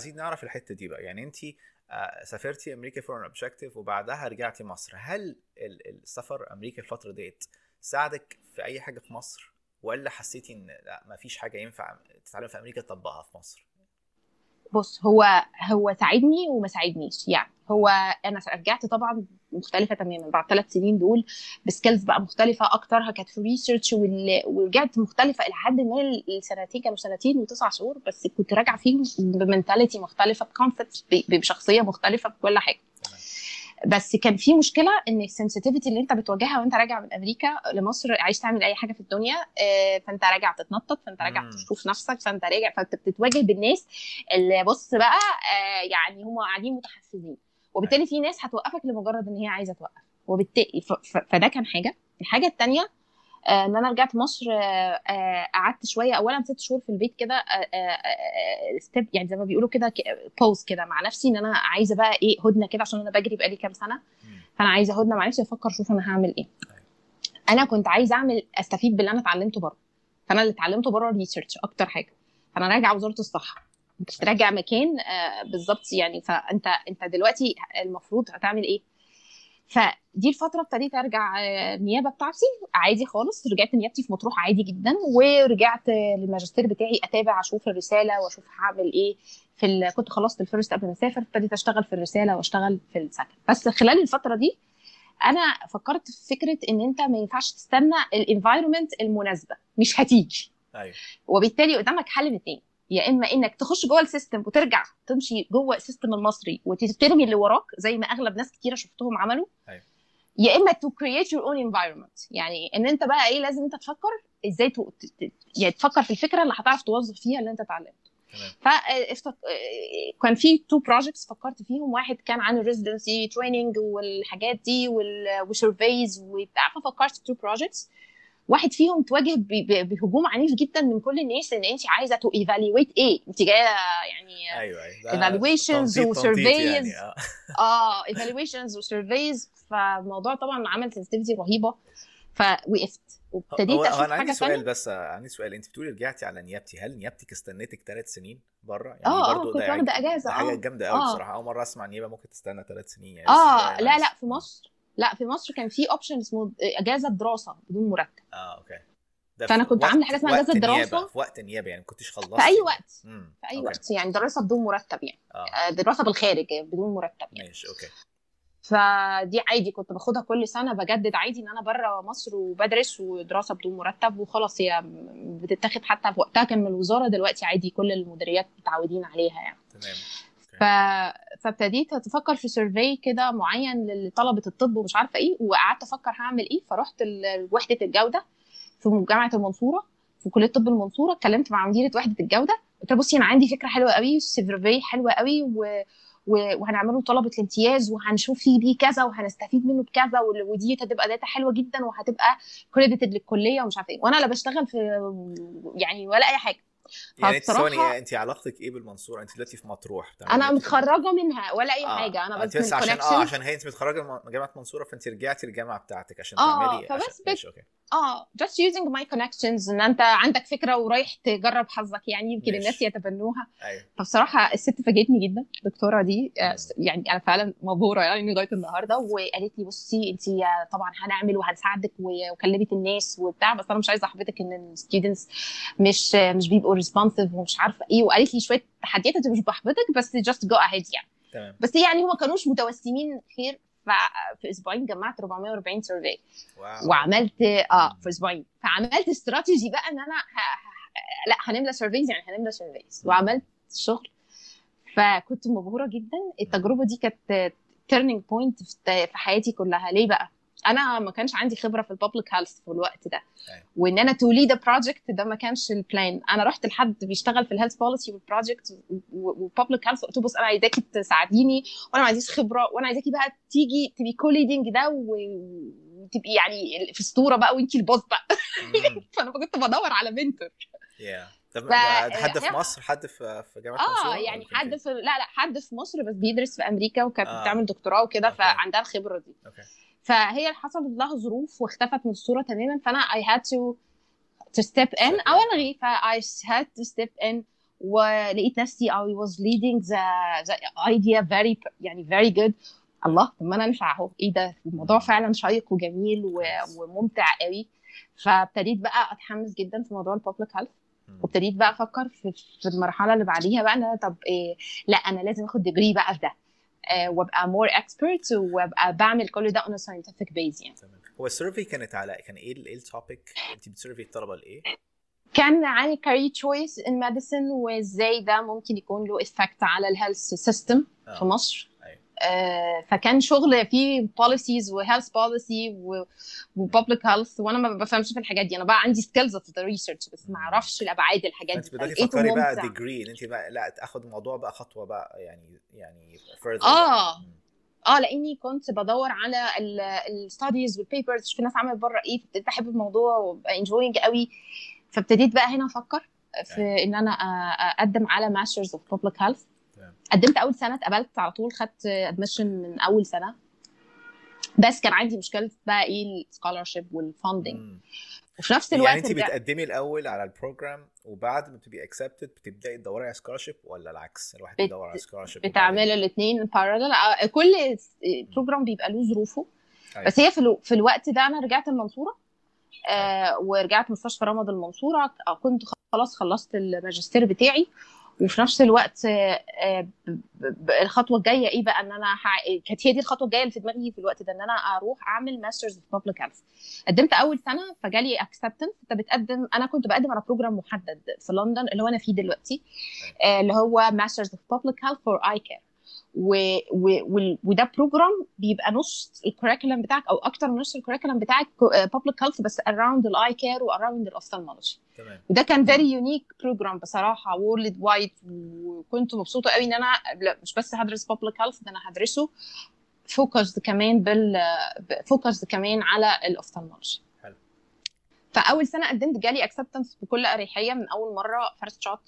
عايزين نعرف الحتة دي بقى. يعني انت سافرتي أمريكا for objective وبعدها رجعتي مصر. هل السفر أمريكا الفترة ديت ساعدك في أي حاجة في مصر؟ ولا حسيتي إن لا ما فيش حاجة ينفع تتعلم في أمريكا تطبقها في مصر؟ بص هو هو ساعدني وما ساعدنيش يعني هو أنا رجعت طبعا مختلفة تماما بعد ثلاث سنين دول ب skills بقى مختلفة أكترها كانت في research ورجعت مختلفة إلى حد ما السنتين كانوا سنتين وتسع شهور بس كنت راجعة فيهم ب mentality مختلفة ب concept بشخصية مختلفة بكل حاجة. بس كان في مشكلة إن ال sensitivity اللي أنت بتواجهها وأنت راجع من أمريكا لمصر عايز تعمل أي حاجة في الدنيا فأنت راجع تتنطط فأنت راجع تشوف نفسك فأنت راجع فأنت بتتواجه بالناس اللي بص بقى يعني هم قاعدين متحفزين. وبالتالي في ناس هتوقفك لمجرد إن هي عايزة توقف. وبالتالي فده كان حاجة. الحاجة الثانية إن أنا رجعت مصر قعدت شوية. اولا ست شهور في البيت كده stop يعني زي ما بيقولوا كده pause كده مع نفسي. إن أنا عايزة بقى إيه هدنة كده عشان أنا بجري بقالي كام سنة. فأنا عايزة هدنة مع نفسي أفكر أشوف أنا هعمل إيه. أنا كنت عايزة أعمل أستفيد باللي أنا اتعلمته بره. فأنا اللي اتعلمته بره research أكتر حاجة. فأنا راجعة وزارة الصحة. راجع مكان بالظبط يعني. فأنت أنت دلوقتي المفروض هتعمل إيه؟ فدي الفترة ابتديت أرجع النيابة بتاعتي عادي خالص. رجعت نيابتي في مطروح عادي جدا ورجعت للماجستير بتاعي أتابع أشوف الرسالة وأشوف هعمل إيه في ال... كنت خلصت ال first قبل ما أسافر ابتديت أشتغل في الرسالة وأشتغل في ال second. بس خلال الفترة دي أنا فكرت في فكرة إن أنت ما ينفعش تستنى ال environment المناسبة مش هتيجي. أيوه. وبالتالي قدامك حل من اتنين. يا إما إنك تخش جوه ال system وترجع تمشي جوه ال system المصري وترمي اللي وراك زي ما أغلب ناس كتيرة شفتهم عملوا. أيوة. يا إما to create your own environment يعني إن أنت بقى إيه لازم أنت تفكر إزاي to... يعني تفكر في الفكرة اللي هتعرف توظف فيها اللي أنت اتعلمته. ف كان في two projects فكرت فيهم. واحد كان عن ال residency training والحاجات دي و surveys وبتاع ففكرت في two projects واحد فيهم تواجه بهجوم عنيف جدا من كل الناس إن انت عايزة to evaluate إيه؟ انت جاية يعني أيوه evaluations و surveys يعني آه. آه evaluations و surveys فالموضوع طبعا عمل sensitivity رهيبة. فوقفت. وابتديت أشوف أنا عندي سؤال بس عندي سؤال. انت بتقولي رجعتي على نيابتي. هل نيابتك استنيتك ثلاث سنين بره؟ يعني آه آه برضو كنت ده واخدة إجازة. ده حاجة آه جامدة قوي آه. بصراحة. أول مرة أسمع نيابة ممكن تستنى ثلاث سنين يعني. آه لا. لا في مصر. لا في مصر كان في option اسمه إجازة دراسه بدون مرتب. آه okay. ده فأنا في كنت عاملة حاجة اسمها نيابة، دراسة. في وقت النيابه يعني ما كنتش خلصتي في أي وقت. امم في أي okay. وقت يعني دراسة بدون مرتب يعني. آه. آه، دراسة بالخارج بدون مرتب يعني. ماشي okay. فدي عادي كنت باخدها كل سنة بجدد عادي إن أنا بره مصر وبدرس ودراسة بدون مرتب وخلاص. هي بتتاخد حتى في وقتها كان من الوزارة دلوقتي عادي كل المديريات متعودين عليها يعني. تمام. ف... فابتديت أتفكر في survey كده معين لطلبة الطب ومش عارفة إيه وقعدت أفكر هعمل إيه. فرحت لوحده الجودة في جامعه المنصورة في كلية طب المنصورة اتكلمت مع مديرة وحدة الجودة قلت لها بصي أنا عندي فكرة حلوة قوي survey حلوة قوي و... و- وهنعمله طلبه الامتياز وهنشوف فيه بيه كذا وهنستفيد منه بكذا ودي هتبقى data حلوة جدا وهتبقى credited للكلية ومش عارفة إيه. وأنا لا بشتغل في يعني ولا أي حاجة. يعني انت فبصراحة- ثواني انت علاقتك إيه بالمنصورة انت دلوقتي في مطروح بتعملي أنا؟ متخرجة منها ولا أي آه. حاجة أنا انت بس من عشان آه. عشان هي انت متخرجة من جامعة منصورة فانت رجعتي الجامعة بتاعتك عشان آه، تعملي فبس عشان... بت- آه just using my connections إن أنت عندك فكرة ورايح تجرب حظك يعني يمكن. الناس يتبنوها أيوه فبصراحة الست فاجئتني جدا الدكتوره دي آه،. يعني أنا فعلا مبهورة يعني لغاية النهارده وقالت لي بصي أنت طبعا هنعمل وهنساعدك وكلمت الناس وبتاع بس أنا مش عايزة أحبطك إن ال students مش مش بيبقوا responsive ومش عارفة إيه وقالت لي شوية تحديات أنت مش بحبطك بس just go ahead يعني تمام بس يعني هم ما كانوش متوسمين خير ففي أسبوعين جمعت 440 survey. وعملت آه في أسبوعين. فعملت استراتيجي بقى إن أنا ه... لأ هنملى surveys يعني هنملى surveys. وعملت شغل. فكنت مبهورة جدا. التجربة دي كانت turning point في في حياتي كلها. ليه بقى؟ أنا ما كانش عندي خبرة في ال public health في الوقت ده أيوة. وإن أنا to lead project ده ما كانش ال plan أنا رحت لحد بيشتغل في ال health policy وال project و public health قلت له بص أنا عايزاكي تساعديني وأنا ما عنديش خبرة وأنا عايزاكي بقى تيجي تبقي co-leading ده وتبقي يعني في اسطوره بقى وإنتي ال boss بقى. فأنا كنت بدور على mentor yeah. طب ف- حد في مصر حد في في جامعة آه يعني حد؟ في لا لا حد في مصر بس بيدرس في أمريكا وكانت آه. بتعمل دكتوراه وكده okay. فعندها الخبرة دي okay فهي حصلت لها ظروف واختفت من الصورة تماما فأنا to to step in. Step in. أو الغي ف I had to step in ولقيت نفسي I was leading the, the idea very يعني very good. الله طب ما أنا انفع أهو. إيه ده؟ الموضوع فعلا شيق وجميل و- وممتع قوي. فابتديت بقى أتحمس جدا في موضوع ال public health. وابتديت بقى أفكر في, في المرحلة اللي بعديها بقى أنا طب إيه لأ أنا لازم آخد degree بقى في ده. وابقى more expert وابقى بعمل كل ده a scientific base يعني تمام هو ال survey كانت على كان إيه إيه ال topic انت بت survey الطلبة لإيه؟ كان عن career choice in medicine وإزاي ده ممكن يكون له effect على ال health system آه. في مصر. آه، فكان شغل فيه policies و health policy و public health وأنا ما بفهمش في الحاجات دي أنا بقى عندي skills في ال research بس ما أعرفش الأبعاد الحاجات دي بدأتي تفكري بقى. degree إن انت بقى لا تاخد الموضوع بقى خطوة بقى يعني يعني further آه. مم. آه لأني كنت بدور على ال studies وال papers في ناس عملت بره إيه فابتديت أحب الموضوع وابقى enjoying قوي فابتديت بقى هنا أفكر في إن أنا أقدم على masters of public health. قدمت أول سنة اتقبلت على طول خدت admission من أول سنة. بس كان عندي مشكلة بقى إيه ال scholarship وال funding. وفي نفس الوقت يعني انت بتقدمي الأول على ال program وبعد ما بتبقي accepted بتبدأي تدوري على scholarship ولا العكس؟ الواحد بت- بيدور على scholarship بتعمل الاثنين parallel كل program بيبقى له ظروفه. أيوة. بس هي في, ألو... في الوقت ده أنا رجعت المنصورة. آه ورجعت مستشفى رمض المنصورة. آه، كنت خلاص خلصت الماجستير بتاعي. وفي نفس الوقت آه، آه، الخطوة الجاية إيه بقى؟ إن أنا ح... كانت هي دي الخطوة الجاية اللي في دماغي في الوقت ده إن أنا أروح أعمل masters في public health قدمت أول سنة فجالي acceptance أنت بتقدم أنا كنت بقدم على program محدد في لندن اللي هو أنا فيه دلوقتي آه، اللي هو masters في public health for eye care و... و... وده program بيبقى نص ال curriculum بتاعك أو أكتر من نص ال curriculum بتاعك public health بس around ال eye care و around ال ophthalmology تمام. وده كان very unique program بصراحة worldwide وكنت مبسوطة قوي إن أنا لا مش بس هدرس public health ده أنا هدرسه focused كمان بال focused كمان على ال ophthalmology حلو. فأول سنة قدمت جالي acceptance بكل أريحية من أول مرة first shot